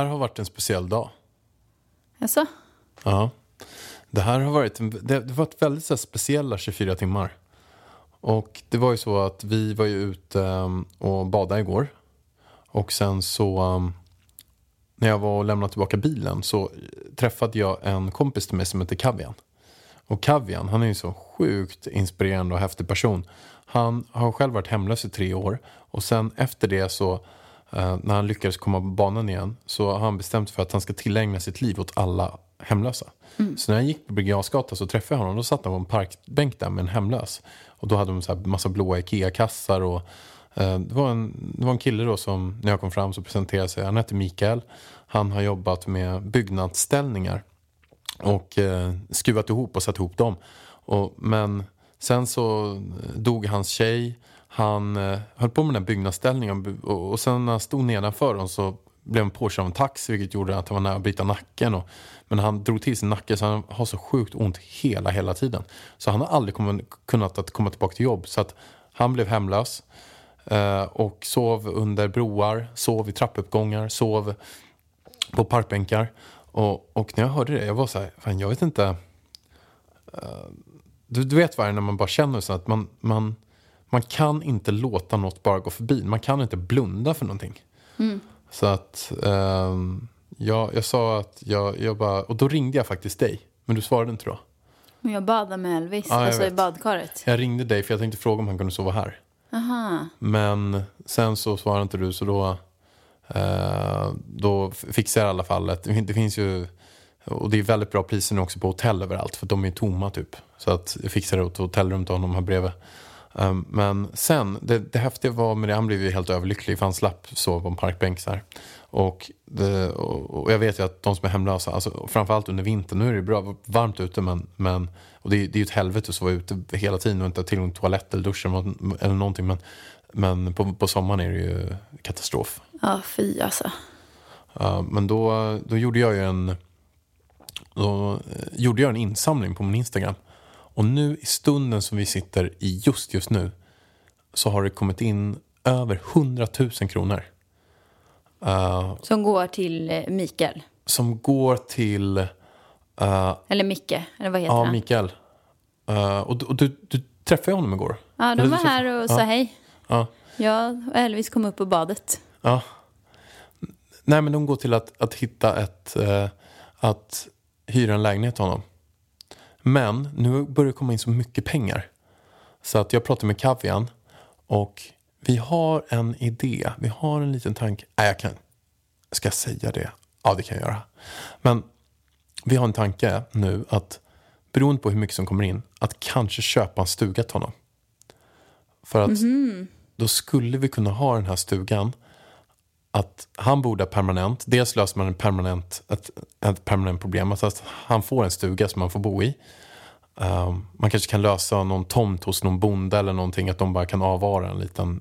här har varit en speciell dag. Jaså? Ja. Det här har varit, en, det, det har varit väldigt så speciella 24 timmar. Och det var ju så att vi var ju ute um, och badade igår. Och sen så um, när jag var och lämnade tillbaka bilen så träffade jag en kompis till mig som heter Kavian. Och Kavian, han är ju så sjukt inspirerande och häftig person. Han har själv varit hemlös i tre år. Och sen efter det så, eh, när han lyckades komma på banan igen, så har han bestämt för att han ska tillägna sitt liv åt alla hemlösa. Så när jag gick på Birger så träffade jag honom. Då satt han på en parkbänk där med en hemlös. Och då hade de så här massa blåa Ikea-kassar och eh, det, var en, det var en kille då som, när jag kom fram så presenterade sig. Han hette Mikael. Han har jobbat med byggnadsställningar och eh, skruvat ihop och satt ihop dem. Och, men sen så dog hans tjej. Han eh, höll på med den här byggnadsställningen och, och sen när han stod nedanför dem så blev han påkörd av en taxi vilket gjorde att han var nära att bryta nacken. Och, men han drog till sin nacke så han har så sjukt ont hela, hela tiden. Så han har aldrig kommit, kunnat att komma tillbaka till jobb. Så att han blev hemlös eh, och sov under broar, sov i trappuppgångar, sov på parkbänkar. Och, och när jag hörde det, jag var så här, fan jag vet inte. Uh, du, du vet vad det är när man bara känner så att man, man, man kan inte låta något bara gå förbi. Man kan inte blunda för någonting. Så att ehm, jag, jag sa att jag, jag bara, och då ringde jag faktiskt dig. Men du svarade inte då. Men jag badar med Elvis, Ja, jag alltså i badkaret. Jag ringde dig för jag tänkte fråga om han kunde sova här. Aha. Men sen så svarade inte du så då, eh, då fixade jag i alla fall ett, det finns ju, och det är väldigt bra priser nu också på hotell överallt för de är tomma typ. Så att jag fixade ett hotellrum till honom här bredvid. Um, men sen, det, det häftiga var med det, han blev ju helt överlycklig för han slapp sova på en parkbänk så här. Och, det, och, och jag vet ju att de som är hemlösa, alltså, framförallt under vintern, nu är det bra varmt ute men, men och det, är- det är ju ett helvete att sova ute hela tiden och inte ha tillgång till toalett eller dusch eller, nå- eller någonting. Men, men på, på sommaren är det ju katastrof. Ja, fy alltså. Ja, men då, då gjorde jag ju en då eh, gjorde jag en insamling på min Instagram. Och nu i stunden som vi sitter i just just nu så har det kommit in över 100 000 kronor. Eh, Som går till eh, Mikael. som går till eh, Eller Micke, eller vad heter ja, han? Mikael. Eh, och du, och du, du träffade honom igår? Ja, de var här och ja, sa hej. Ja, Jag och Elvis kom upp på badet. ja. Nej, men de går till att, att hitta ett... att hyra en lägenhet till honom. Men nu börjar det komma in så mycket pengar. Så att jag pratade med Kavian och vi har en idé. Vi har en liten tanke. Nej, jag kan... Ska jag säga det? Ja, det kan jag göra. Men vi har en tanke nu att beroende på hur mycket som kommer in, att kanske köpa en stuga till honom. För att då skulle vi kunna ha den här stugan att han bor där permanent. Dels löser man en permanent, ett, ett permanent problem. Alltså att han får en stuga som han får bo i. Um, man kanske kan lösa någon tomt hos någon bonde eller någonting. Att de bara kan avvara en liten,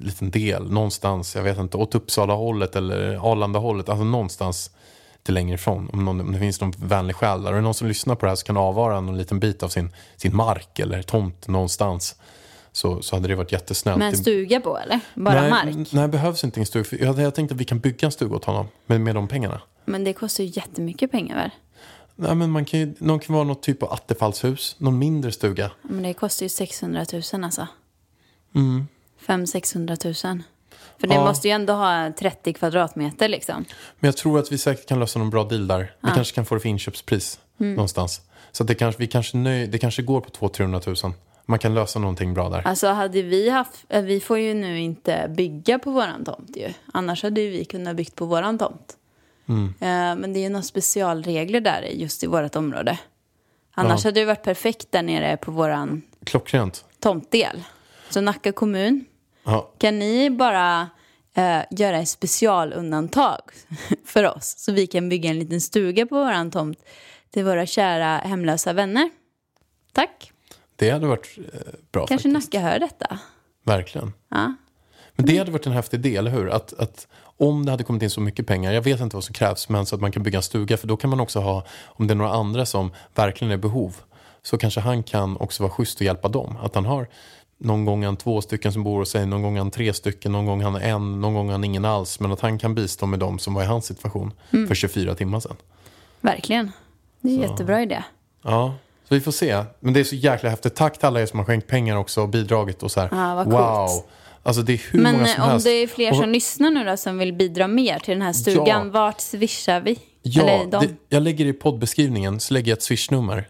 liten del någonstans. Jag vet inte, åt Uppsala-hållet eller Arlanda-hållet. Alltså någonstans till längre ifrån. Om, någon, om det finns någon vänlig själ där. Och är det någon som lyssnar på det här så kan avvara någon liten bit av sin, sin mark eller tomt någonstans. Så, så hade det varit jättesnällt. Med en stuga på eller? Bara nej, mark? Nej, behövs inte en stuga. Jag, jag tänkte att vi kan bygga en stuga åt honom med, med de pengarna. Men det kostar ju jättemycket pengar väl? Nej, men man kan ju, någon kan vara något typ av attefallshus. Någon mindre stuga. Men det kostar ju 600 000 alltså. Mm. 500-600 000. För det Ja. måste ju ändå ha 30 kvadratmeter liksom. Men jag tror att vi säkert kan lösa någon bra deal där. Vi kanske kan få det för inköpspris Mm. någonstans. Så det kanske, vi kanske nöj, det kanske går på 200-300 000. Man kan lösa någonting bra där. Alltså hade vi haft, eh, vi får ju nu inte bygga på våran tomt ju. Annars hade ju vi kunnat byggt på våran tomt. Mm. Eh, Men det är ju några specialregler där just i vårt område. Annars Ja. hade det varit perfekt där nere på våran Klockrent. tomtdel. Så Nacka kommun, Ja, kan ni bara eh, göra ett specialundantag för oss så vi kan bygga en liten stuga på våran tomt till våra kära hemlösa vänner? Tack. Det hade varit eh, bra Kanske faktiskt. Nacka hör detta. Verkligen. Ja. Men det hade varit en häftig idé, eller hur? Att, att om det hade kommit in så mycket pengar, jag vet inte vad som krävs, men så att man kan bygga en stuga, för då kan man också ha, om det är några andra som verkligen är i behov, så kanske han kan också vara schysst och hjälpa dem. Att han har någon gång han två stycken som bor hos sig, någon gång han tre stycken, någon gång han en, någon gång han ingen alls, men att han kan bistå med dem som var i hans situation Mm. för 24 timmar sedan. Verkligen. Det är en jättebra idé. Ja, så vi får se. Men det är så jäkla häftigt. Tack till alla er som har skänkt pengar också och bidragit och så här. Ja, vad wow. Alltså det är hur Men många som eh, om helst. det är fler Och- som lyssnar nu då som vill bidra mer till den här stugan, Ja. vart swishar vi? Ja, det, jag lägger i poddbeskrivningen så lägger jag ett swishnummer.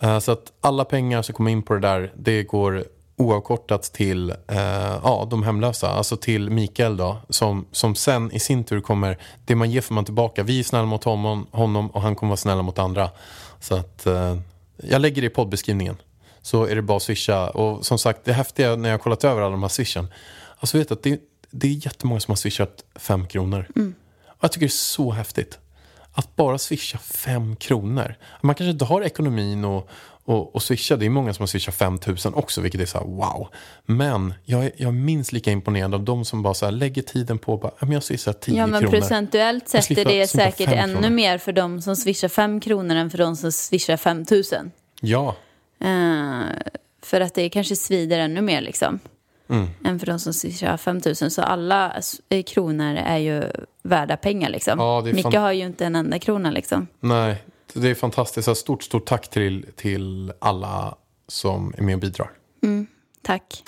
Eh, så att alla pengar som kommer in på det där, det går oavkortat till eh, ja, de hemlösa. Alltså till Mikael då, som, som sen i sin tur kommer, det man ger får man tillbaka. Vi är snälla mot honom, honom och han kommer vara snälla mot andra. Så att eh, jag lägger det i poddbeskrivningen. Så är det bara att swisha. Och som sagt, det häftiga när jag har kollat över alla de här swishen. Alltså vet du att det, det är jättemånga som har swishat fem kronor. Och jag tycker det är så häftigt. Att bara swisha fem kronor. Man kanske inte har ekonomin och, och, och swisha. Det är många som har swishat 5 000 också, vilket är så här wow. Men jag är, jag är minst lika imponerad av de som bara så här lägger tiden på bara, "Ja, men jag swishar 10 Ja, men kronor. procentuellt sett är det säkert ännu kronor. mer för de som swishar fem kronor än för de som swishar 5 000. Ja, Eh, för att det kanske svider ännu mer liksom. Mm. Än för de som swishar 5 000. Så alla eh, kronor är ju värda pengar liksom. Ja, Micke har ju inte en enda krona liksom. nej. Det är fantastiskt. Så Stort, stort tack till, till alla som är med och bidrar. Mm, tack.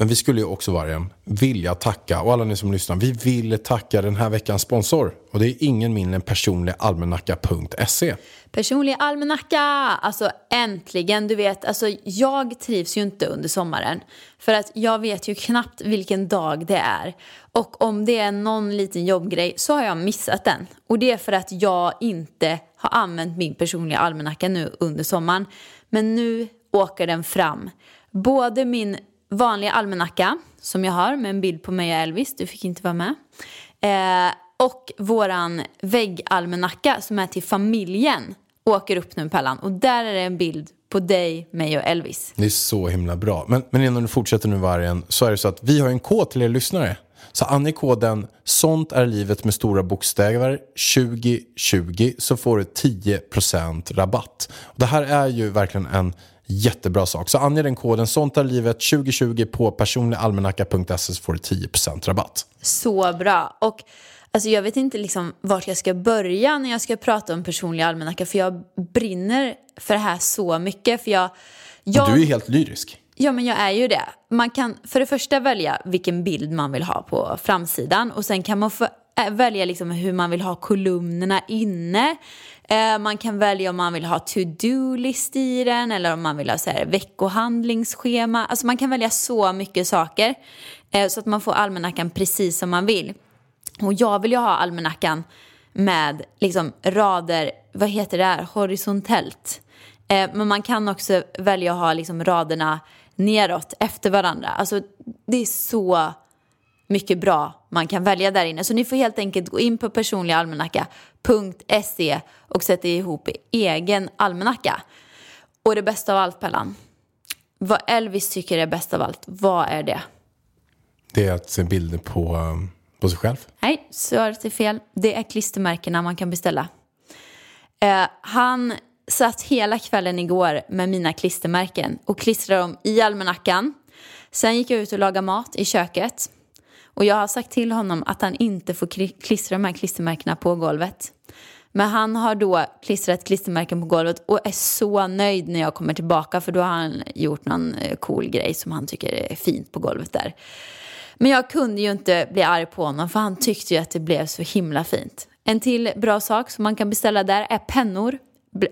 Men vi skulle ju också Vargen vilja tacka, och alla ni som lyssnar, vi vill tacka den här veckans sponsor. Och det är ingen mindre än personligalmanacka.se. Personlig almanacka! Alltså äntligen, du vet, alltså jag trivs ju inte under sommaren. För att jag vet ju knappt vilken dag det är. Och om det är någon liten jobbgrej så har jag missat den. Och det är för att jag inte har använt min personliga almanacka nu under sommaren. Men nu åker den fram. Både min vanliga almanacka som jag har med en bild på mig och Elvis, du fick inte vara med. Eh, och våran väggalmanacka som är till familjen åker upp nu Pallan. Och där är det en bild på dig, mig och Elvis. Det är så himla bra. Men, men innan du fortsätter nu Vargen, så är det så att vi har en kod till er lyssnare. Så ange koden Sånt är livet med stora bokstäver 2020 så får du 10% rabatt. Och det här är ju verkligen en jättebra sak. Så ange den koden Sånt är livet 2020 på personligalmanacka.se så får du 10% rabatt. Så bra. Och alltså, jag vet inte liksom vart jag ska börja när jag ska prata om personlig almanacka. För jag brinner för det här så mycket. För jag, jag... Du är helt lyrisk. Ja, men jag är ju det. Man kan för det första välja vilken bild man vill ha på framsidan och sen kan man äh, välja liksom hur man vill ha kolumnerna inne. Eh, man kan välja om man vill ha to-do-list i den eller om man vill ha så här, veckohandlingsschema. Alltså man kan välja så mycket saker eh, så att man får almanackan precis som man vill. Och jag vill ju ha almanackan med liksom rader, vad heter det här, horisontellt. Eh, men man kan också välja att ha liksom raderna neråt efter varandra. Alltså det är så mycket bra man kan välja där inne. Så ni får helt enkelt gå in på personligalmanacka.se och sätta ihop egen almanacka. Och det bästa av allt Pellan, vad Elvis tycker är bäst av allt, vad är det? Det är att se bilder på, um, på sig själv. Nej, svaret är fel. Det är klistermärkena man kan beställa. Eh, han satt hela kvällen igår med mina klistermärken och klistrade dem i almanackan. Sen gick jag ut och lagade mat i köket. Och jag har sagt till honom att han inte får kli- klistra de här klistermärkena på golvet. Men han har då klistrat klistermärken på golvet och är så nöjd när jag kommer tillbaka för då har han gjort någon eh, cool grej som han tycker är fint på golvet där. Men jag kunde ju inte bli arg på honom för han tyckte ju att det blev så himla fint. En till bra sak som man kan beställa där är pennor.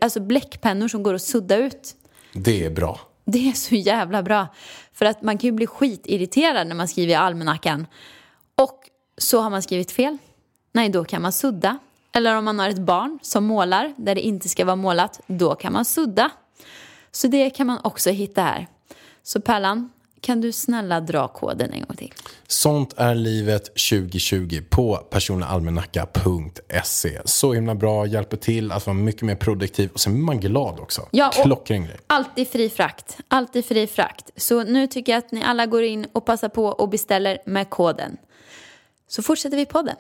Alltså bläckpennor som går att sudda ut. Det är bra. Det är så jävla bra. För att man kan ju bli skitirriterad när man skriver i almanackan. Och så har man skrivit fel. Nej, då kan man sudda. Eller om man har ett barn som målar där det inte ska vara målat, då kan man sudda. Så det kan man också hitta här. Så Pärlan, kan du snälla dra koden en gång till? Sånt är livet 2020 på personligalmanacka.se. Så himla bra, hjälper till att vara mycket mer produktiv och sen blir man glad också. Ja, Klockren grej. Alltid fri frakt. Alltid fri frakt. Så nu tycker jag att ni alla går in och passar på och beställer med koden. Så fortsätter vi podden.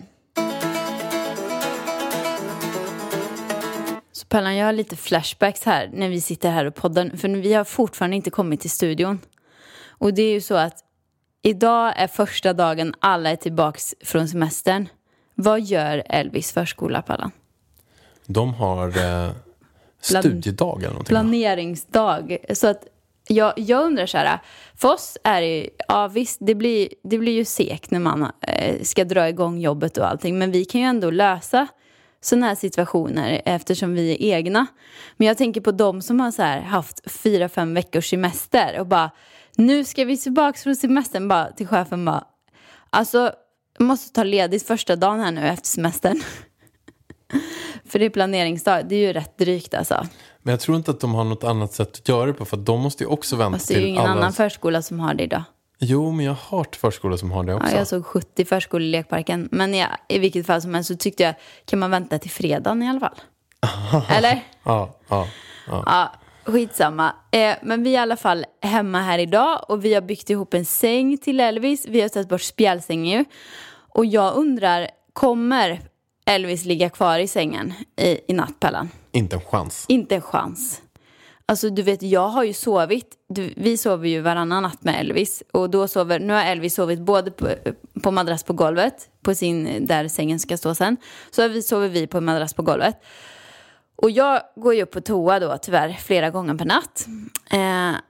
Så Pellan, jag har lite flashbacks här när vi sitter här och poddar. För vi har fortfarande inte kommit till studion. Och det är ju så att idag är första dagen alla är tillbaks från semestern. Vad gör Elvis förskola, Pallan? De har eh, studiedag eller någonting. planeringsdag. Så att jag, jag undrar så här, för oss är det ju, ja visst, det blir, det blir ju segt när man eh, ska dra igång jobbet och allting, men vi kan ju ändå lösa sådana här situationer eftersom vi är egna. Men jag tänker på de som har så här haft fyra, fem veckors semester och bara, nu ska vi tillbaka från semestern, bara till chefen bara, alltså, jag måste ta ledigt första dagen här nu efter semestern. För det är planeringsdag, det är ju rätt drygt alltså. Men jag tror inte att de har något annat sätt att göra det på för de måste ju också vänta Fast det är ju till ingen alla... annan förskola som har det idag. Jo, men jag har hört förskolor som har det också. Ja, jag såg 70 förskolor i lekparken. Men ja, i vilket fall som helst så tyckte jag, kan man vänta till fredagen i alla fall? Eller? Ja, ja, ja. Ja, skitsamma. Eh, men vi är i alla fall hemma här idag och vi har byggt ihop en säng till Elvis. Vi har tagit bort spjälsängen ju. Och jag undrar, kommer Elvis ligga kvar i sängen i, i natt, Pellan? Inte en chans. Inte en chans. Alltså du vet, jag har ju sovit, du, vi sover ju varannan natt med Elvis. Och då sover, nu har Elvis sovit både på, på madrass på golvet, på sin, där sängen ska stå sen. Så vi, sover vi på madrass på golvet. Och jag går ju upp på toa då tyvärr flera gånger per natt. Eh,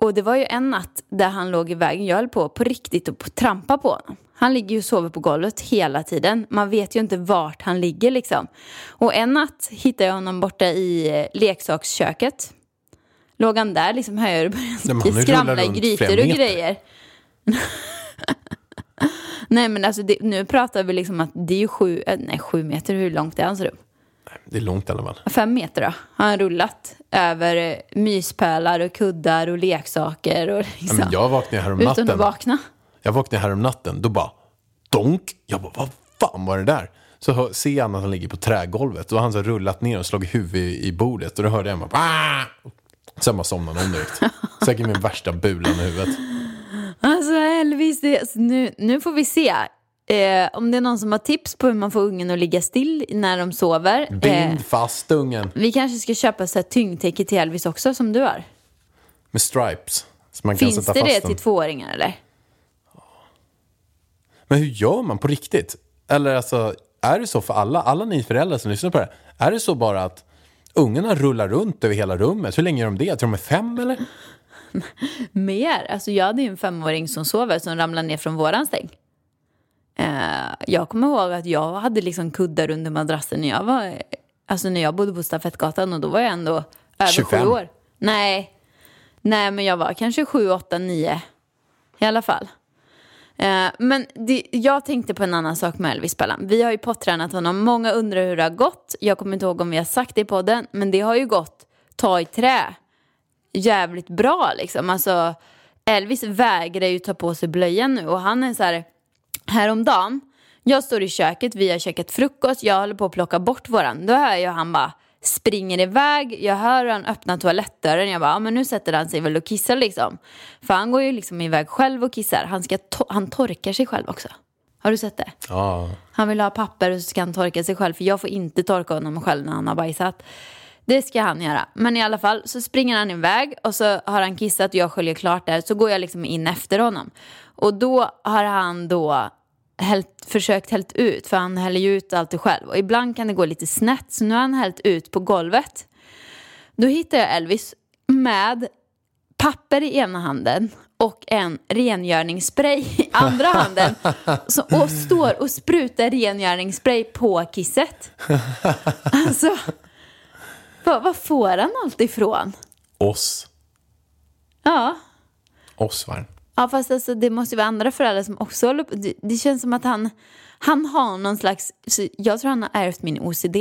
och det var ju en natt där han låg i vägen. Jag höll på på riktigt att trampa på honom. Han ligger ju och sover på golvet hela tiden. Man vet ju inte vart han ligger liksom. Och en natt hittade jag honom borta i eh, leksaksköket. Låg han där liksom börjar har ju skramla i grytor och grejer. Nej men alltså det, nu pratar vi liksom att det är ju sju, eh, nej sju meter, hur långt är hans rum? Det är långt i alla fall. Fem meter då. Har han rullat över eh, myspölar och kuddar och leksaker och Ja, liksom. men jag vaknade här om Utan att vakna. Jag vaknade här om natten, då bara donk. Jag bara, vad fan var det där? Så ser jag att han ligger på trägolvet. Då har han så rullat ner och slagit huvudet i, bordet. Och då hörde jag bara, "Ah!" Sen bara somnade han om direkt. Säkert min värsta bulan i huvudet. Alltså Elvis, det, alltså, nu, nu får vi se. Eh, om det är någon som har tips på hur man får ungen att ligga still när de sover. Eh, Bind fast ungen vi kanske ska köpa så här tyngdtäcke till Elvis också som du har. med stripes. Så man kan Finns det det till tvååringar eller? Men hur gör man på riktigt? Eller alltså, är det så för alla, alla ni föräldrar som lyssnar på det här? Är det så bara att ungarna rullar runt över hela rummet? Hur länge gör de det? Tror de är fem eller? Mer. Alltså jag hade ju en femåring som sover som ramlade ner från våran säng. Eh, jag kommer ihåg att jag hade liksom kuddar under madrassen när jag var, alltså när jag bodde på Stafettgatan och då var jag ändå över 25. sju år. Nej, nej men jag var kanske sju, åtta, nio i alla fall. Eh, men det, jag tänkte på en annan sak med Elvis Bellan. Vi har ju pottränat honom. Många undrar hur det har gått. Jag kommer inte ihåg om vi har sagt det i podden, men det har ju gått ta i trä jävligt bra liksom. Alltså, Elvis vägrar ju ta på sig blöjan nu och han är så här, häromdagen, jag står i köket, vi har käkat frukost, jag håller på att plocka bort våran. Då hör jag han bara springer iväg, jag hör han öppna toalettdörren, jag bara, ja men nu sätter han sig väl och kissar liksom. För han går ju liksom iväg själv och kissar, han, ska to- han torkar sig själv också. Har du sett det? Ja. Han vill ha papper och så ska han torka sig själv för jag får inte torka honom själv när han har bajsat. Det ska han göra. Men i alla fall så springer han iväg och så har han kissat och jag sköljer klart där. Så går jag liksom in efter honom. Och då har han då hällt, försökt hällt ut, för han häller ju ut allt själv. Och ibland kan det gå lite snett, så nu har han hällt ut på golvet. Då hittar jag Elvis med papper i ena handen och en rengöringsspray i andra handen. Så, och står och sprutar rengöringsspray på kisset. Alltså, vad, vad får han allt ifrån? Oss. Ja, Oss var den. Ja, fast alltså, det måste ju vara andra föräldrar som också håller på. Det, det känns som att han, han har någon slags, jag tror han har ärvt min OCD.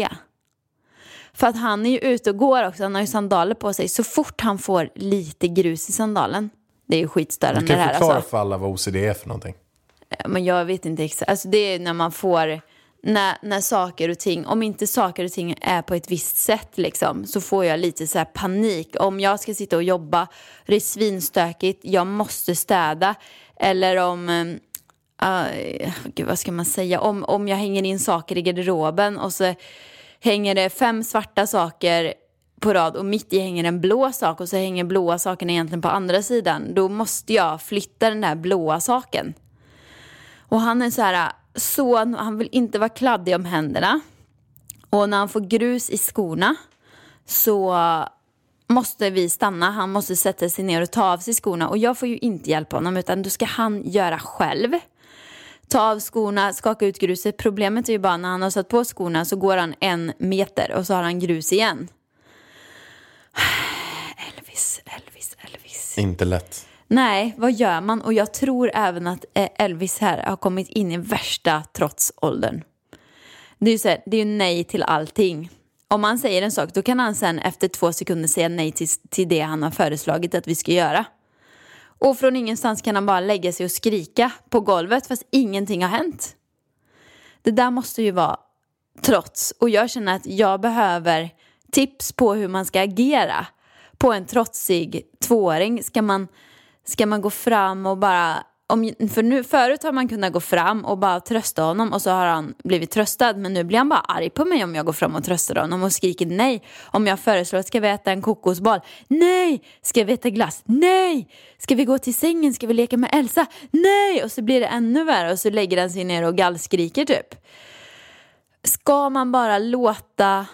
För att han är ju ute och går också, han har ju sandaler på sig. Så fort han får lite grus i sandalen, det är ju Du skitstörande kan det här förklara alltså. för alla vad OCD är för någonting. Men jag vet inte exakt, alltså det är när man får, när, när saker och ting, om inte saker och ting är på ett visst sätt liksom, så får jag lite så här panik. Om jag ska sitta och jobba, det är svinstökigt, jag måste städa. Eller om, uh, gud vad ska man säga, om, om jag hänger in saker i garderoben och så hänger det fem svarta saker på rad och mitt i hänger en blå sak och så hänger blåa saken egentligen på andra sidan. Då måste jag flytta den där blåa saken. Och han är så här, så, han vill inte vara kladdig om händerna. Och när han får grus i skorna så måste vi stanna. Han måste sätta sig ner och ta av sig skorna. Och jag får ju inte hjälpa honom utan då ska han göra själv. Ta av skorna, skaka ut gruset. Problemet är ju bara när han har satt på skorna så går han en meter och så har han grus igen. Elvis, Elvis, Elvis. Inte lätt. Nej, vad gör man? Och jag tror även att eh, Elvis här har kommit in i värsta trotsåldern. Det är ju så här, det är ju nej till allting. Om man säger en sak, då kan han sen efter två sekunder säga nej till, till det han har föreslagit att vi ska göra. Och från ingenstans kan han bara lägga sig och skrika på golvet fast ingenting har hänt. Det där måste ju vara trots. Och jag känner att jag behöver tips på hur man ska agera på en trotsig tvååring. Ska man, ska man gå fram och bara... Om, för nu, förut har man kunnat gå fram och bara trösta honom och så har han blivit tröstad. Men nu blir han bara arg på mig om jag går fram och tröstar honom och skriker nej. Om jag föreslår att ska vi äta en kokosboll? Nej! Ska vi äta glass? Nej! Ska vi gå till sängen? Ska vi leka med Elsa? Nej! Och så blir det ännu värre och så lägger han sig ner och gallskriker typ. Ska man bara låta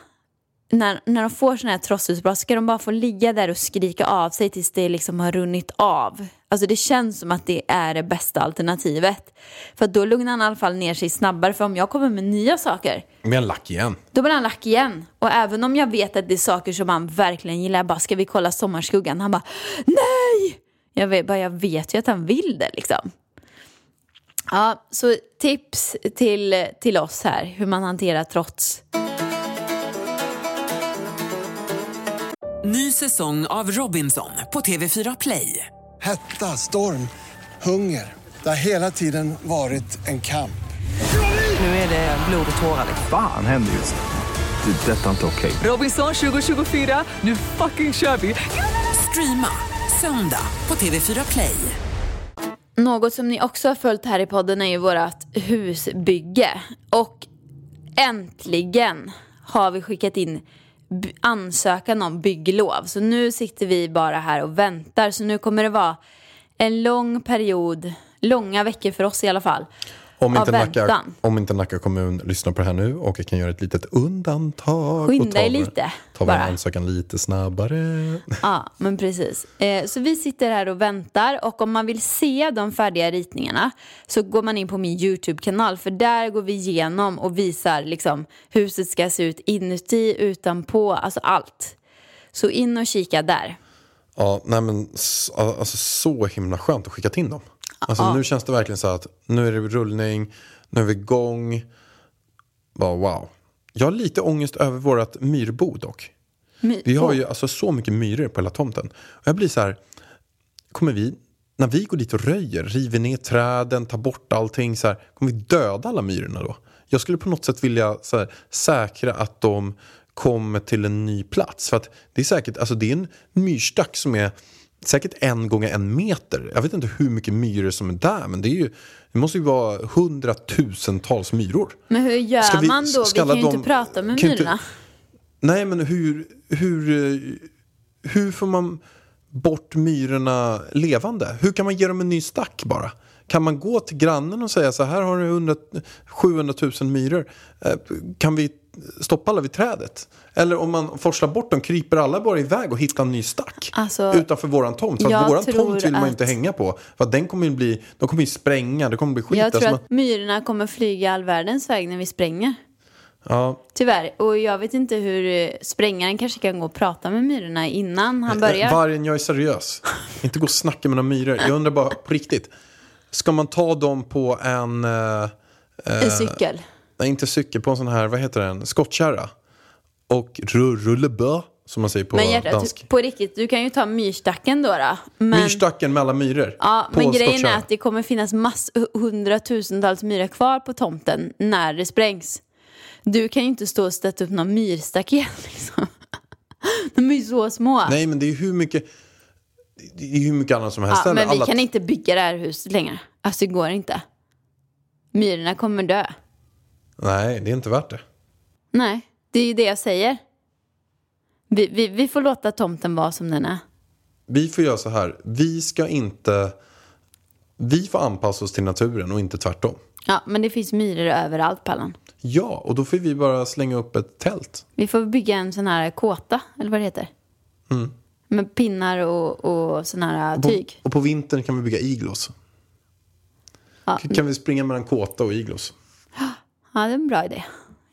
när, när de får sådana här trotsutbrott ska de bara få ligga där och skrika av sig tills det liksom har runnit av. Alltså det känns som att det är det bästa alternativet. För då lugnar han i alla fall ner sig snabbare. För om jag kommer med nya saker, Med en lack igen. då blir han lack igen. Och även om jag vet att det är saker som han verkligen gillar, jag bara ska vi kolla Sommarskuggan? Han bara nej! Jag vet, bara, jag vet ju att han vill det liksom. Ja, så tips till, till oss här, hur man hanterar trots. Ny säsong av Robinson på TV4 Play. Hetta, storm, hunger. Det har hela tiden varit en kamp. Nu är det blod och tårar. Fan händer just nu. Det. är Detta är inte okej. Robinson 2024, nu fucking kör vi! Streama söndag på TV4 Play. Något som ni också har följt här i podden är ju vårt husbygge. Och äntligen har vi skickat in ansökan om bygglov. Så nu sitter vi bara här och väntar. Så nu kommer det vara en lång period, långa veckor för oss i alla fall. Om inte, Nacka, om inte Nacka kommun lyssnar på det här nu och kan göra ett litet undantag. Skynda er lite, Tar vår ansökan lite snabbare. Ja, men precis. Eh, så vi sitter här och väntar och om man vill se de färdiga ritningarna så går man in på min YouTube-kanal för där går vi igenom och visar liksom huset ska se ut inuti, utanpå, alltså allt. Så in och kika där. Ja, nej men alltså, så himla skönt att skicka in dem. Alltså, Nu känns det verkligen så att nu är det rullning, nu är vi igång. Bara, wow. Jag har lite ångest över vårt myrbo dock. My- Vi har ju alltså så mycket myror på hela tomten. Och jag blir så här, kommer vi, när vi går dit och röjer, river ner träden, tar bort allting, så här, kommer vi döda alla myrorna då? Jag skulle på något sätt vilja här, säkra att de kommer till en ny plats. För att det är säkert, alltså det är en myrstack som är säkert en gånger en meter. Jag vet inte hur mycket myror som är där, men det, är ju, det måste ju vara hundratusentals myror. Men hur gör Ska vi- man då? Vi kan ju inte prata med ju inte- myrorna. Nej, men hur, hur, hur får man bort myrorna levande? Hur kan man ge dem en ny stack bara? Kan man gå till grannen och säga så här har du 100, 700 000 myror. Eh, Kan vi stoppa alla vid trädet? Eller om man forslar bort dem, kryper alla bara iväg och hittar en ny stack Alltså, utanför våran tomt? För att våran tomt vill man ju inte hänga på. För att den kommer ju bli, de kommer ju spränga, det kommer bli skit. Jag Alltså tror man- att myrorna kommer flyga all världens väg när vi spränger. ja, Tyvärr. Och jag vet inte hur eh, sprängaren kanske kan gå och prata med myrorna innan han börjar. Eh, Vargen, jag är seriös. inte gå och snacka med några myror. Jag undrar bara på riktigt. Ska man ta dem på en, eh, En cykel. Nej inte cykel, på en sån här, vad heter den, skottkärra? Och ru- rullebö, som man säger på Men hjärtat, dansk. på riktigt, du kan ju ta myrstacken då. då. Men, Myrstacken med alla myror. ja, men grejen är att det kommer finnas mass, hundratusentals myror kvar på tomten när det sprängs. Du kan ju inte stå och sätta upp någon myrstaket liksom. De är ju så små. Nej, men det är ju hur mycket, det är hur mycket annat som helst. ja, men vi alla, kan inte bygga det här huset längre. Alltså det går inte. Myrorna kommer dö. Nej, det är inte värt det. Nej, det är ju det jag säger. Vi, vi, vi får låta tomten vara som den är. Vi får göra så här, vi ska inte, vi får anpassa oss till naturen och inte tvärtom. Ja, men det finns myror överallt, Pallan. Ja, och då får vi bara slänga upp ett tält. Vi får bygga en sån här kåta, eller vad det heter. Med pinnar och, och sån här På, tyg. och på vintern kan vi bygga iglos. Ja, Kan vi springa mellan kåta och iglos? Ja, det är en bra idé.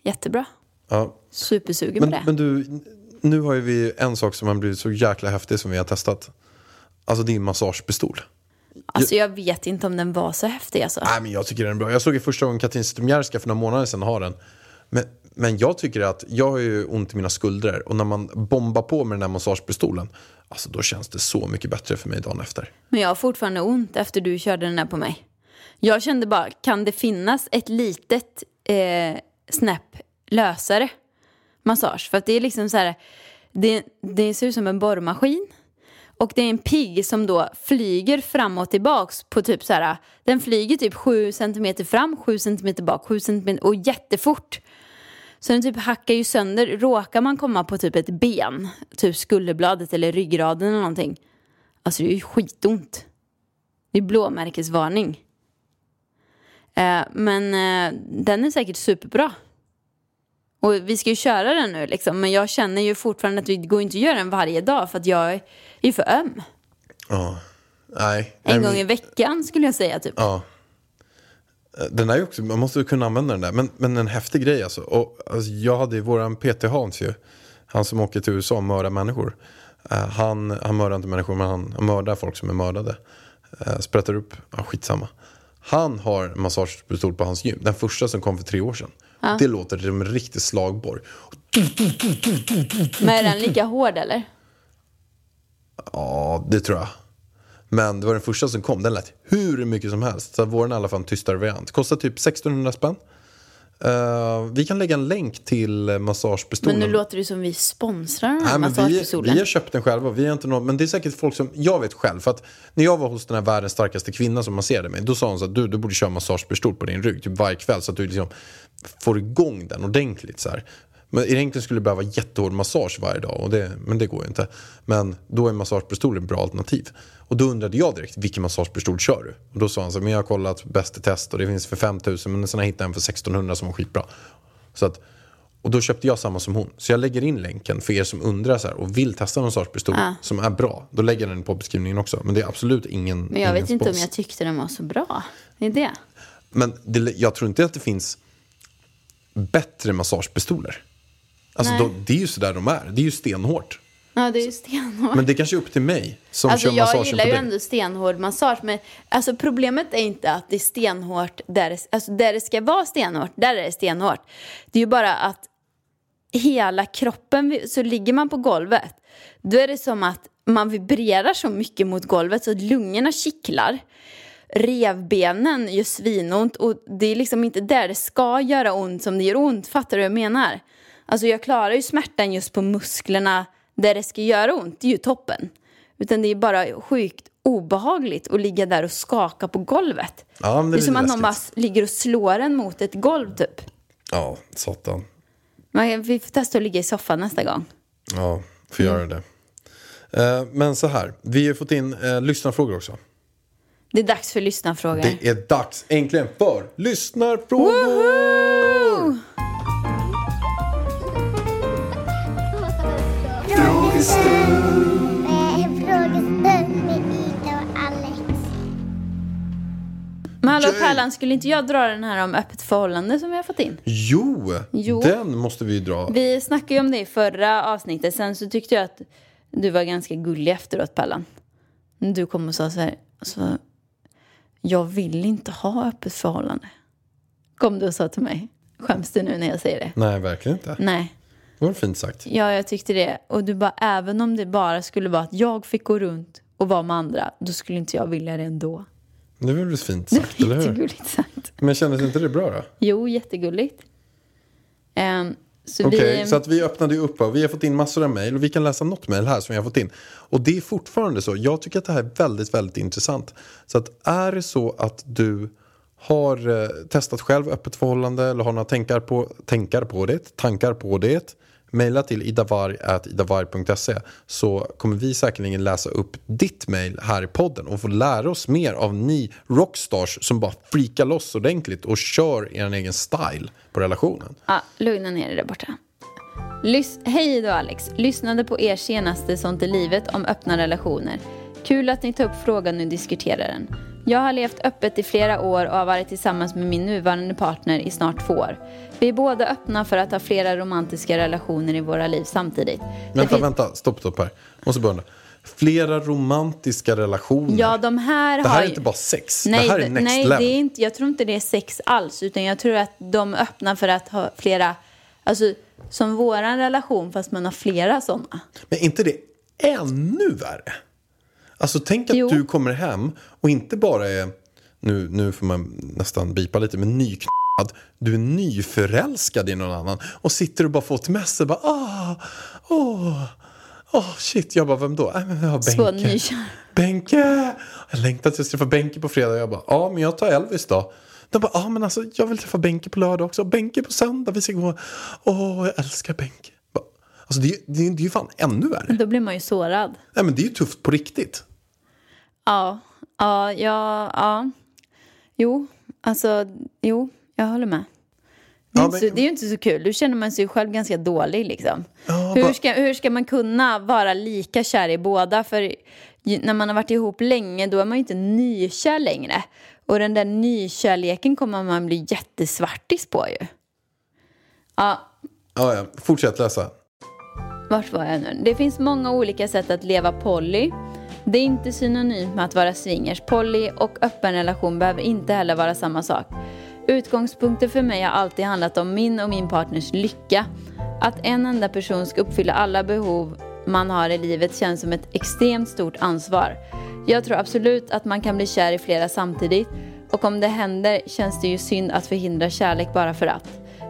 Jättebra. Ja. Supersugen Men, på det. men du, nu har ju vi en sak som har blivit så jäkla häftig som vi har testat. Alltså din massagepistol. Alltså jag vet inte om den var så häftig alltså. Nej, men jag tycker den är bra. Jag såg ju första gången Katrin Zytomierska för några månader sedan ha den. Men, men jag tycker att jag har ju ont i mina skuldror och när man bombar på med den här massagepistolen, alltså då känns det så mycket bättre för mig dagen efter. Men jag har fortfarande ont efter du körde den här på mig. Jag kände bara, kan det finnas ett litet eh, snäpp lösare massage? För att det är liksom så här, det, det ser ut som en borrmaskin. Och det är en pigg som då flyger fram och tillbaks på typ så här, den flyger typ 7 centimeter fram, 7 centimeter bak, 7 cm och jättefort. Så den typ hackar ju sönder, råkar man komma på typ ett ben, typ skulderbladet eller ryggraden eller någonting. Alltså det är ju skitont. Det är blåmärkesvarning. Eh, men eh, den är säkert superbra. Och vi ska ju köra den nu liksom. Men jag känner ju fortfarande att det går inte att göra den varje dag för att jag är ju för öm. Nej. En nej, gång i veckan skulle jag säga typ. Ja. Den är ju också, man måste ju kunna använda den där. Men, men en häftig grej alltså. Och, alltså jag hade ju våran PT Hans ju. Han som åker till USA och mördar människor. Eh, han, han mördar inte människor men han, han mördar folk som är mördade. Uh, sprättar upp, ja skitsamma. Han har massagepistol på hans gym. Den första som kom för tre år sedan. Det låter som en riktig slagborr. Men är den lika hård eller? Ja, det tror jag. Men det var den första som kom. Den lät hur mycket som helst. Så våren är i alla fall en tystare variant. Kostar typ 1600 spänn. Eh, vi kan lägga en länk till massagepistolen. Men nu låter det som vi sponsrar Nej, men vi, massagepistolen. vi har köpt den själva. Vi har inte någon, men det är säkert folk som, jag vet själv. För att när jag var hos den här världens starkaste kvinna som masserade mig. Då sa hon så att du, du borde köra massagepistol på din rygg typ varje kväll. Så att du liksom får igång den ordentligt. Så här. Men egentligen skulle du behöva jättehård massage varje dag. Och det, men det går ju inte. Men då är massagepistol ett bra alternativ. Och då undrade jag direkt, vilken massagepistol kör du? Och då sa han så här, men jag har kollat bäst i test och det finns för 5000 men sen hittade jag en för 1600 som var skitbra. Så att, och då köpte jag samma som hon. Så jag lägger in länken för er som undrar så här, och vill testa en massagepistol som är bra. Då lägger jag den på beskrivningen också. Men det är absolut ingen Men jag ingen vet inte om spons. jag tyckte den var så bra. Det är det. Men det, jag tror inte att det finns bättre massagepistoler. Alltså då, det är ju sådär de är. Det är ju stenhårt. Ja, det är ju stenhårt. Men det är kanske är upp till mig som Alltså kör jag massagen gillar på ju ändå stenhård massage men alltså problemet är inte att det är stenhårt där det, alltså där det ska vara stenhårt, där är det stenhårt. Det är ju bara att hela kroppen, så ligger man på golvet, då är det som att man vibrerar så mycket mot golvet så att lungorna kittlar. Revbenen gör svinont och det är liksom inte där det ska göra ont som det gör ont. Fattar du vad jag menar? Alltså jag klarar ju smärtan just på musklerna där det ska göra ont. Det är ju toppen. Utan det är bara sjukt obehagligt att ligga där och skaka på golvet. Ja, det det är som att någon bara ligger och slår en mot ett golv typ. Ja, satan. Men vi får testa att ligga i soffan nästa gång. Ja, får göra det. Eh, men så här, vi har fått in eh, lyssnarfrågor också. Det är dags för lyssnarfrågor. Det är dags äntligen för lyssnarfrågor! Woho! Frågestund med Ida och Alex. Men hallå. Pärlan, skulle inte jag dra den här om öppet förhållande som vi har fått in? Jo, Jo. den måste vi dra. Vi snackade ju om det i förra avsnittet. Sen så tyckte jag att du var ganska gullig efteråt, Pallan. Du kom och sa så här, alltså, jag vill inte ha öppet förhållande. Kom du och sa till mig. Skäms du nu när jag säger det? Nej, verkligen inte. Nej. Det var fint sagt. Ja, jag tyckte det. Och du bara, även om det bara skulle vara att jag fick gå runt och vara med andra, då skulle inte jag vilja det ändå. Det var väl fint Det sagt, var eller hur? sagt. Men kändes inte det bra då? Jo, jättegulligt. Um, så Okej, vi... så att vi öppnade ju upp och vi har fått in massor av mejl och vi kan läsa något mejl här som vi har fått in. Och det är fortfarande så, jag tycker att det här är väldigt, väldigt intressant. Så att är det så att du har eh, testat själv öppet förhållande eller har några tankar på, tankar på det, tankar på det, mejla till idavarg.idavarg.se så kommer vi säkerligen läsa upp ditt mejl här i podden och få lära oss mer av ni rockstars som bara freakar loss ordentligt och kör er egen style på relationen. Ja, lugna ner dig där borta. Lys- Hej då Alex. Lyssnade på er senaste Sånt i livet om öppna relationer. Kul att ni tar upp frågan och diskuterar den. Jag har levt öppet i flera år och har varit tillsammans med min nuvarande partner i snart två år. Vi är båda öppna för att ha flera romantiska relationer i våra liv samtidigt. Vänta, fin- vänta, stopp, stopp här. Måste börja. Flera romantiska relationer. Ja, de här det här har är inte bara sex. Nej, det här är next nej level. det är inte, jag tror inte det är sex alls. Utan jag tror att de öppnar för att ha flera, alltså som våran relation fast man har flera sådana. Men är inte det ännu värre? Alltså tänk att Jo. du kommer hem och inte bara är, nu, nu får man nästan bipa lite, men nyknullad. Du är nyförälskad i någon annan och sitter och bara får ett mess och bara ah, åh, åh shit. Jag bara, vem då? Äh, men jag har Benke. Benke! Jag längtar tills jag träffar Benke på fredag. Jag bara, ja men jag tar Elvis då. De bara, ja men alltså jag vill träffa Benke på lördag också. Benke på söndag, vi ska gå. Åh, jag älskar Benke. Alltså det, är- det, det är ju fan ännu värre. Då blir man ju sårad. Nej men det är ju tufft på riktigt. Ja, ja, ja, ja. Jo, alltså, jo, jag håller med. Det är, Ja, inte men- så, det är ju inte så kul. Då känner man sig själv ganska dålig liksom. Ja, hur, ska, hur ska man kunna vara lika kär i båda? För när man har varit ihop länge då är man ju inte nykär längre. Och den där nykärleken kommer man bli jättesvartis på ju. Ja, Ja, ja. Fortsätt läsa. vart var jag nu? Det finns många olika sätt att leva poly. Det är inte synonymt med att vara swingers. Poly och öppen relation behöver inte heller vara samma sak. Utgångspunkten för mig har alltid handlat om min och min partners lycka. Att en enda person ska uppfylla alla behov man har i livet känns som ett extremt stort ansvar. Jag tror absolut att man kan bli kär i flera samtidigt och om det händer känns det ju synd att förhindra kärlek bara för att.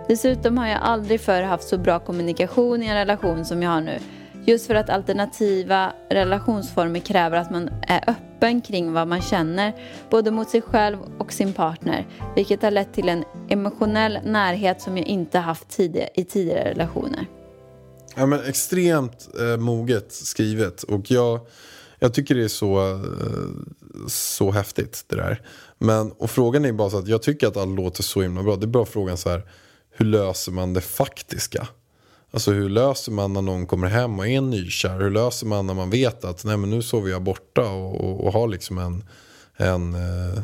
Dessutom har jag aldrig förr haft så bra kommunikation i en relation som jag har nu. Just för att alternativa relationsformer kräver att man är öppen kring vad man känner, både mot sig själv och sin partner, vilket har lett till en emotionell närhet som jag inte haft tidigare, i tidigare relationer. Ja, men extremt eh, moget skrivet. Och jag, jag tycker det är så, eh, så häftigt det där. Men, och frågan är bara så att jag tycker att allt låter så himla bra. Det är bara frågan så här, hur löser man det faktiska? Alltså hur löser man när någon kommer hem och är nykär? Hur löser man när man vet att nej, men nu sover jag borta och, och, och har liksom en, en, eh,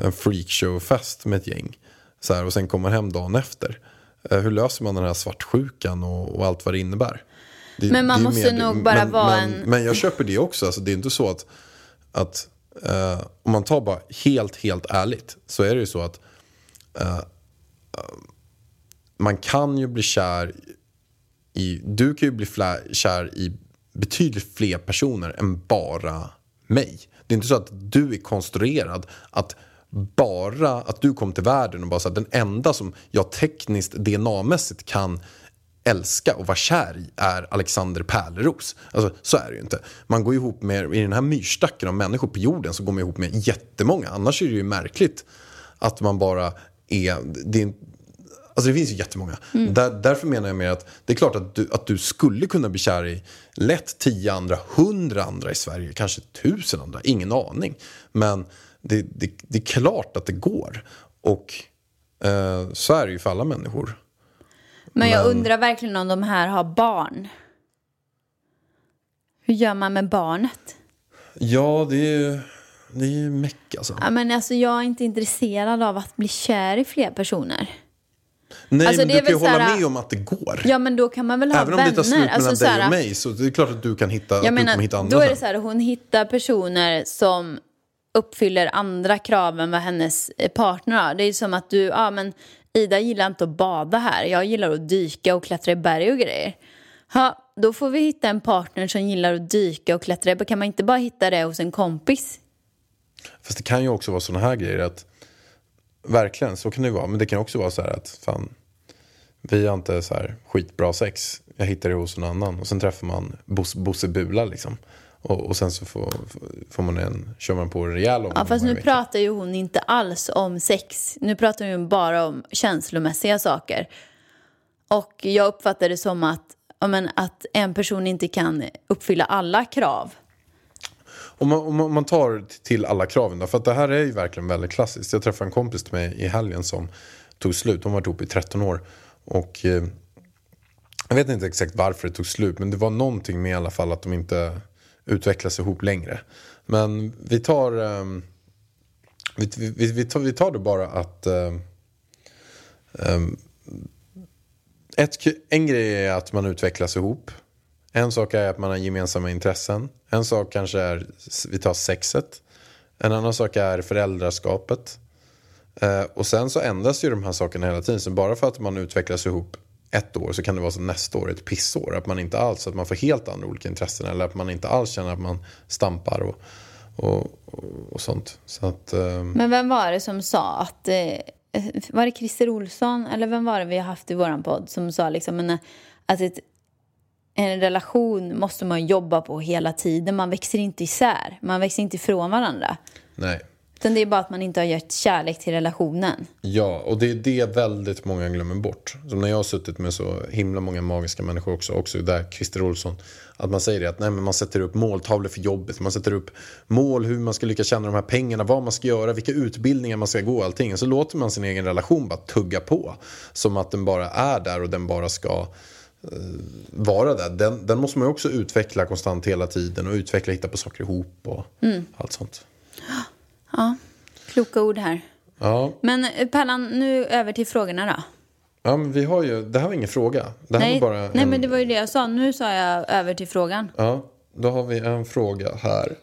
en freakshow-fest med ett gäng. Så här, och sen kommer hem dagen efter. Eh, hur löser man den här svartsjukan och, och allt vad det innebär? Det- Men man måste mer- nog bara men, vara men, en- Men jag köper det också. Alltså, det är inte så att, att eh, om man tar bara helt, helt ärligt så är det ju så att eh, man kan ju bli kär i, du kan ju bli kär i betydligt fler personer än bara mig. Det är inte så att du är konstruerad att bara att du kom till världen och bara så att den enda som jag tekniskt DNA-mässigt kan älska och vara kär i är Alexander Pärleros. Alltså, så är det ju inte. Man går ihop med, i den här myrstacken av människor på jorden så går man ihop med jättemånga. Annars är det ju märkligt att man bara är, det är Alltså det finns ju jättemånga. Där, därför menar jag mer att det är klart att du, att du skulle kunna bli kär i lätt tio andra, hundra andra i Sverige, kanske tusen andra, ingen aning. Men det, det, det är klart att det går. Och eh, så är det ju för alla människor. Men jag Men- undrar verkligen om de här har barn. Hur gör man med barnet? Ja, det är ju det är ju meck alltså. Ja, men alltså, jag är inte intresserad av att bli kär i fler personer. Nej, Alltså, men du kan ju hålla här- med om att det går. Ja, men då kan man väl ha Även om vänner. det tar slut mellan Alltså, så dig här, och mig så det är klart att du kan hitta, att Jag du menar, hitta andra då är det så här, hon hittar personer som uppfyller andra krav än vad hennes partner har. Det är ju som att du, ja men Ida gillar inte att bada här, jag gillar att dyka och klättra i berg och grejer. Ja, då får vi hitta en partner som gillar att dyka och klättra i berg. Kan man inte bara hitta det hos en kompis? Fast det kan ju också vara sådana här grejer att Verkligen, så kan det vara. Men det kan också vara så här att fan, vi har inte så här skitbra sex. Jag hittar det hos en annan. Och sen träffar man Bos- Bosse Bula liksom. Och, och sen så får, får man en, kör man på en rejäl Ja, fast nu pratar pratar ju hon inte alls om sex. Nu pratar hon bara om känslomässiga saker. Och jag uppfattar det som att, ja, men, att en person inte kan uppfylla alla krav. Om man, om man- tar till alla kraven då, för att det här är ju verkligen väldigt klassiskt. Jag träffade en kompis till mig i helgen som tog slut. De har varit ihop i 13 år. Och eh, jag vet inte exakt varför det tog slut, men det var någonting med i alla fall att de inte utvecklas ihop längre. Men vi tar, eh, vi, vi, vi, tar, vi tar det bara att eh, eh ett, en grej är att man utvecklas ihop. En sak är att man har gemensamma intressen. En sak kanske är, vi tar sexet. En annan sak är föräldraskapet. Eh, och sen så ändras ju de här sakerna hela tiden. Så bara för att man utvecklas ihop ett år så kan det vara så nästa år ett pissår. Att man inte alls, att man får helt andra olika intressen. Eller att man inte alls känner att man stampar och, och, och, och sånt. Så att, ehm, Men vem var det som sa att... Eh, var det Christer Olsson eller vem var det vi har haft i våran podd som sa liksom men, eh, att ett, en relation måste man jobba på hela tiden. Man växer inte isär. Man växer inte ifrån varandra. nej. Utan det är bara att man inte har gett kärlek till relationen. Ja, och det är det väldigt många glömmer bort. Som när jag har suttit med så himla många magiska människor också, också där Christer Olsson. Att man säger det att nej, men man sätter upp måltavlor för jobbet, man sätter upp mål hur man ska lyckas tjäna de här pengarna, vad man ska göra, vilka utbildningar man ska gå, allting. Så låter man sin egen relation bara tugga på. Som att den bara är där och den bara ska vara där. Den, den måste man ju också utveckla konstant hela tiden och utveckla, hitta på saker ihop och allt sånt. Ja, kloka ord här. Ja, Men eh, Pallan, nu över till frågorna då. ja men vi har ju, det här var ingen fråga. Det här Nej, var bara nej en- men det var ju det jag sa. Nu sa jag över till frågan. Ja, då har vi en fråga här.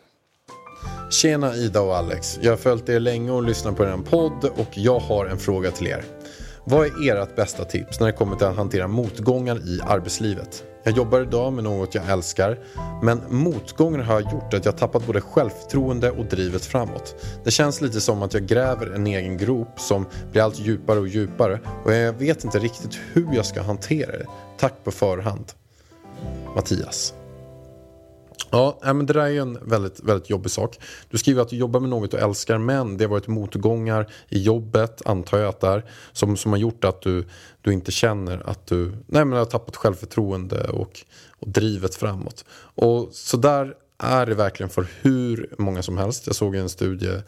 Tjena Ida och Alex. Jag har följt er länge och lyssnat på er podd och jag har en fråga till er. Vad är ert bästa tips när det kommer till att hantera motgångar i arbetslivet? Jag jobbar idag med något jag älskar, men motgångar har gjort att jag tappat både självförtroende och drivet framåt. Det känns lite som att jag gräver en egen grop som blir allt djupare och djupare och jag vet inte riktigt hur jag ska hantera det. Tack på förhand. Mattias. Ja, men det där är ju en väldigt, väldigt jobbig sak. Du skriver att du jobbar med något du älskar men det har varit motgångar i jobbet, antar jag att det är, som, som har gjort att du, du inte känner att du nej, men har tappat självförtroende och, och drivet framåt. Och så där är det verkligen för hur många som helst. Jag såg i en studie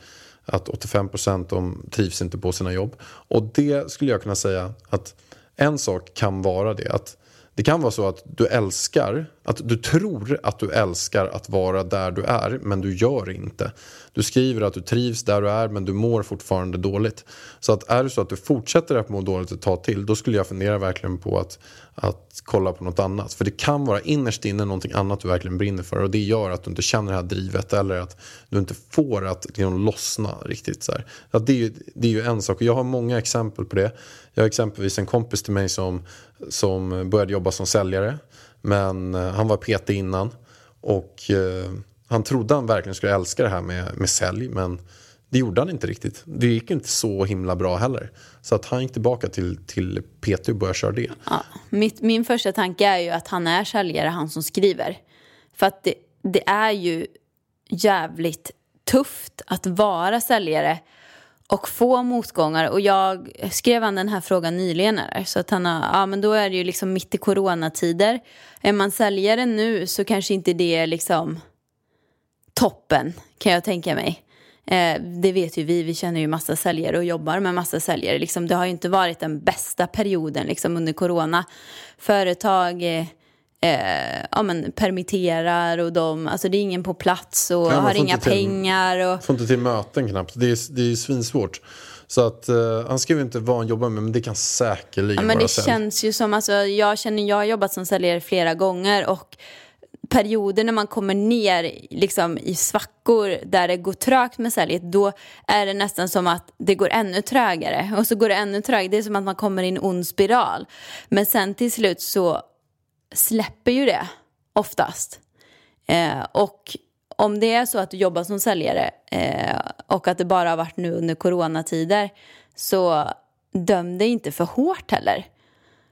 att 85% de trivs inte på sina jobb. Och det skulle jag kunna säga att en sak kan vara det. att det kan vara så att du älskar, att du tror att du älskar att vara där du är, men du gör inte. Du skriver att du trivs där du är, men du mår fortfarande dåligt. Så att är det så att du fortsätter att må dåligt ett tag till, då skulle jag fundera verkligen på att, att kolla på något annat. För det kan vara innerst inne någonting annat du verkligen brinner för och det gör att du inte känner det här drivet eller att du inte får att liksom lossna riktigt. Så här. Att det, är ju, det är ju en sak och jag har många exempel på det. Jag har exempelvis en kompis till mig som, som började jobba som säljare. Men eh, han var PT innan. Och eh, han trodde han verkligen skulle älska det här med, med sälj. Men det gjorde han inte riktigt. Det gick inte så himla bra heller. Så att han gick tillbaka till, till PT och började köra det. Ja, mitt, min första tanke är ju att han är säljare, han som skriver. För att det, det är ju jävligt tufft att vara säljare och få motgångar. Och jag skrev han den här frågan nyligen. Här, så att han har, ja men då är det ju liksom mitt i coronatider. Är man säljare nu så kanske inte det är liksom toppen kan jag tänka mig. Eh, det vet ju vi, vi känner ju massa säljare och jobbar med massa säljare. Liksom, det har ju inte varit den bästa perioden liksom, under corona. Företag eh, eh, ja, men, permitterar och de, alltså det är ingen på plats och man har inga till- pengar. Och, Får inte till möten knappt. Det är, det är svinsvårt. Så att, eh, han skriver inte vad han jobbar med, men det kan säkerligen Ja, men vara det sälj. känns ju som, alltså, jag känner, jag har jobbat som säljare flera gånger och perioder när man kommer ner liksom, i svackor där det går trögt med säljet, då är det nästan som att det går ännu trögare. Och så går det ännu trögare, det är som att man kommer i en ond spiral. Men sen till slut så släpper ju det oftast. Eh, och om det är så att du jobbar som säljare eh, och att det bara har varit nu under coronatider så döm dig inte för hårt heller.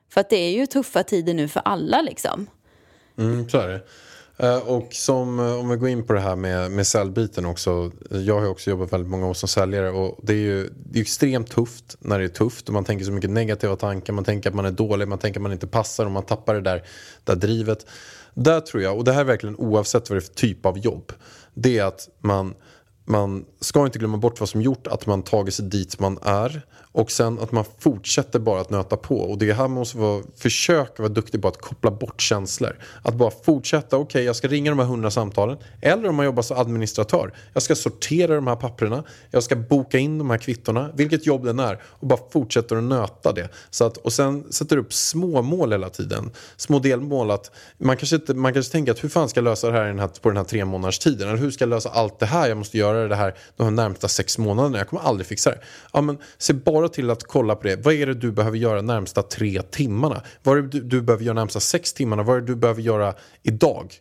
För att det är ju tuffa tider nu för alla liksom. Mm, så är det. Eh, och som, eh, om vi går in på det här med, med säljbiten också. Jag har ju också jobbat väldigt många år som säljare och det är ju det är extremt tufft när det är tufft och man tänker så mycket negativa tankar. Man tänker att man är dålig, man tänker att man inte passar och man tappar det där, där drivet. Där tror jag, och det här är verkligen oavsett vad det är för typ av jobb. Det är att man, man ska inte glömma bort vad som gjort att man tagit sig dit man är. Och sen att man fortsätter bara att nöta på. Och det här man måste vara, försöka vara duktig på att koppla bort känslor. Att bara fortsätta, okej jag ska ringa de här hundra samtalen. Eller om man jobbar som administratör. Jag ska sortera de här papperna. Jag ska boka in de här kvittorna. Vilket jobb den är. Och bara fortsätter att nöta det. Så att, och sen sätter du upp små mål hela tiden. Små delmål. Att man, kanske inte, man kanske tänker att hur fan ska jag lösa det här, här på den här tre månaders tiden? Eller hur ska jag lösa allt det här? Jag måste göra det här de här närmsta sex månaderna. Jag kommer aldrig fixa det. Ja, men se bara till att kolla på det. Vad är det du behöver göra närmsta tre timmarna? Vad är det du, du behöver göra närmsta sex timmarna? Vad är det du behöver göra idag?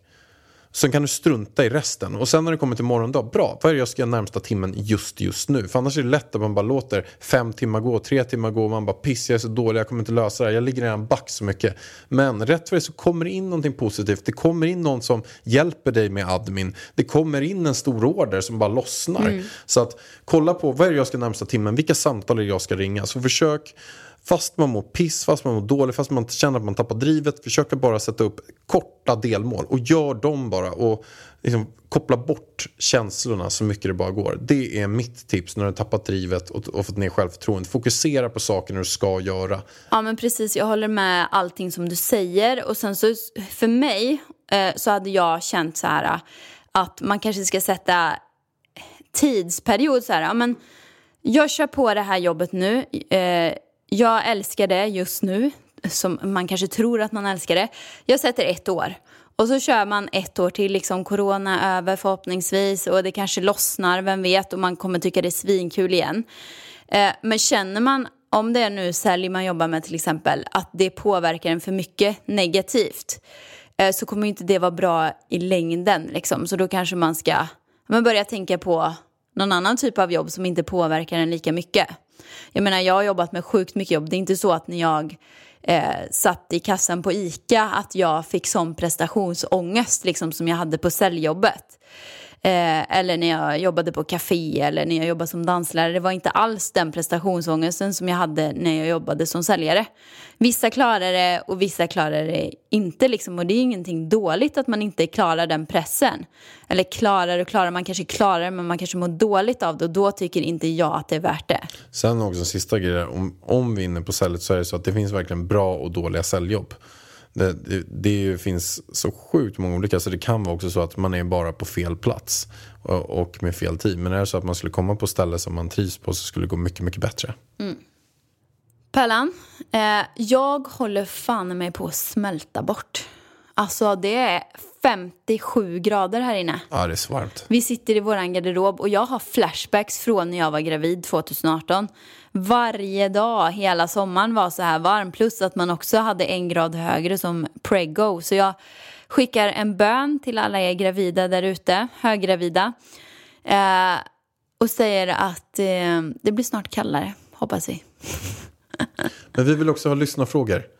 Sen kan du strunta i resten. Och sen när det kommer till morgondag, bra, vad är det jag ska göra närmsta timmen just just nu? För annars är det lätt att man bara låter fem timmar gå, tre timmar gå och man bara piss, jag är så dålig, jag kommer inte lösa det här, jag ligger redan back så mycket. Men rätt för det så kommer det in någonting positivt, det kommer in någon som hjälper dig med admin, det kommer in en stor order som bara lossnar. Så att kolla på, vad är det jag ska närmsta timmen, vilka samtal är det jag ska ringa? Så försök Fast man mår piss, fast man mår dåligt, fast man känner att man tappar drivet. Försöka bara sätta upp korta delmål och gör dem bara. Och liksom koppla bort känslorna så mycket det bara går. Det är mitt tips när du har tappat drivet och, och fått ner självförtroendet. Fokusera på saker du ska göra. Ja men precis, jag håller med allting som du säger. Och sen så för mig eh, så hade jag känt så här eh, att man kanske ska sätta tidsperiod så här. Ja, men jag kör på det här jobbet nu. Eh, jag älskar det just nu. Som man kanske tror att man älskar det. Jag sätter ett år. Och så kör man ett år till, liksom corona är över förhoppningsvis och det kanske lossnar, vem vet, och man kommer tycka det är svinkul igen. Eh, men känner man, om det är nu sälj man jobbar med till exempel, att det påverkar en för mycket negativt, eh, så kommer inte det vara bra i längden. Liksom. Så då kanske man ska men börja tänka på någon annan typ av jobb som inte påverkar en lika mycket. Jag menar, jag har jobbat med sjukt mycket jobb. Det är inte så att när jag eh, satt i kassan på ICA att jag fick sån prestationsångest liksom, som jag hade på säljjobbet. Eh, eller när jag jobbade på café eller när jag jobbade som danslärare. Det var inte alls den prestationsångesten som jag hade när jag jobbade som säljare. Vissa klarar det och vissa klarar det inte. Liksom. Och det är ingenting dåligt att man inte klarar den pressen. Eller klarar och klarar, man kanske klarar det men man kanske mår dåligt av det. Och då tycker inte jag att det är värt det. Sen också en sista grej, om, om vi är inne på säljet så är det så att det finns verkligen bra och dåliga säljjobb. Det, det, det ju- finns så sjukt många olika så det kan vara också så att man är bara på fel plats och, och med fel tid. Men är det så att man skulle komma på ställe som man trivs på så skulle det gå mycket, mycket bättre. Mm. Pärlan, eh, jag håller fan mig på att smälta bort. Alltså det är 57 grader här inne. Ja, det är så varmt. Vi sitter i våran garderob och jag har flashbacks från när jag var gravid 2018. Varje dag hela sommaren var så här varm plus att man också hade en grad högre som prego. Så jag skickar en bön till alla er gravida där ute, höggravida. Eh, och säger att eh, det blir snart kallare, hoppas vi. Men vi vill också ha lyssnarfrågor.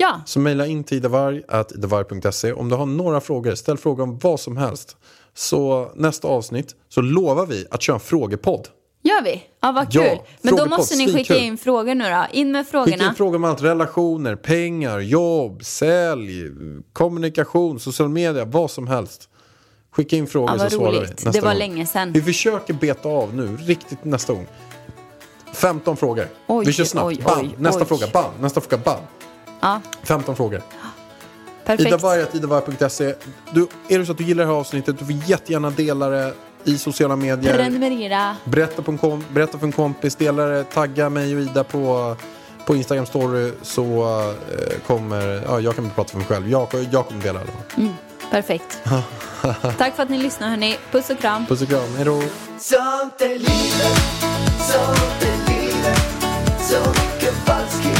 Ja, Så mejla in till idavarg.se. Om du har några frågor, ställ frågor om vad som helst. Så nästa avsnitt så lovar vi att köra en frågepodd. Gör vi? Ja, vad Ja, kul. Men då måste ni skicka in frågor nu då. In med Skicka frågorna. in frågor om allt. Relationer, pengar, jobb, sälj, kommunikation, social media, vad som helst. Skicka in frågor Ja, så svarar vi nästa Det var gång. länge sedan. Vi försöker beta av nu, riktigt nästa gång. 15 frågor. Oj, vi kör snabbt. oj, bam. oj, nästa oj. fråga, bam. Nästa fråga, bam. Ja, 15 frågor. perfekt. Idavarg, idavarg.se. Du, är det så att du gillar det här avsnittet, du får jättegärna dela det i sociala medier. Prenumerera. Berätta, på en kom, berätta för en kompis, dela det, tagga mig och Ida på, på Instagram story så eh, kommer, ja jag kan inte prata för mig själv, jag, jag kommer dela det. Perfekt. Tack för att ni lyssnar hörni. Puss och kram. Puss och kram, hejdå. Sånt är livet, sånt är livet Så mycket falskhet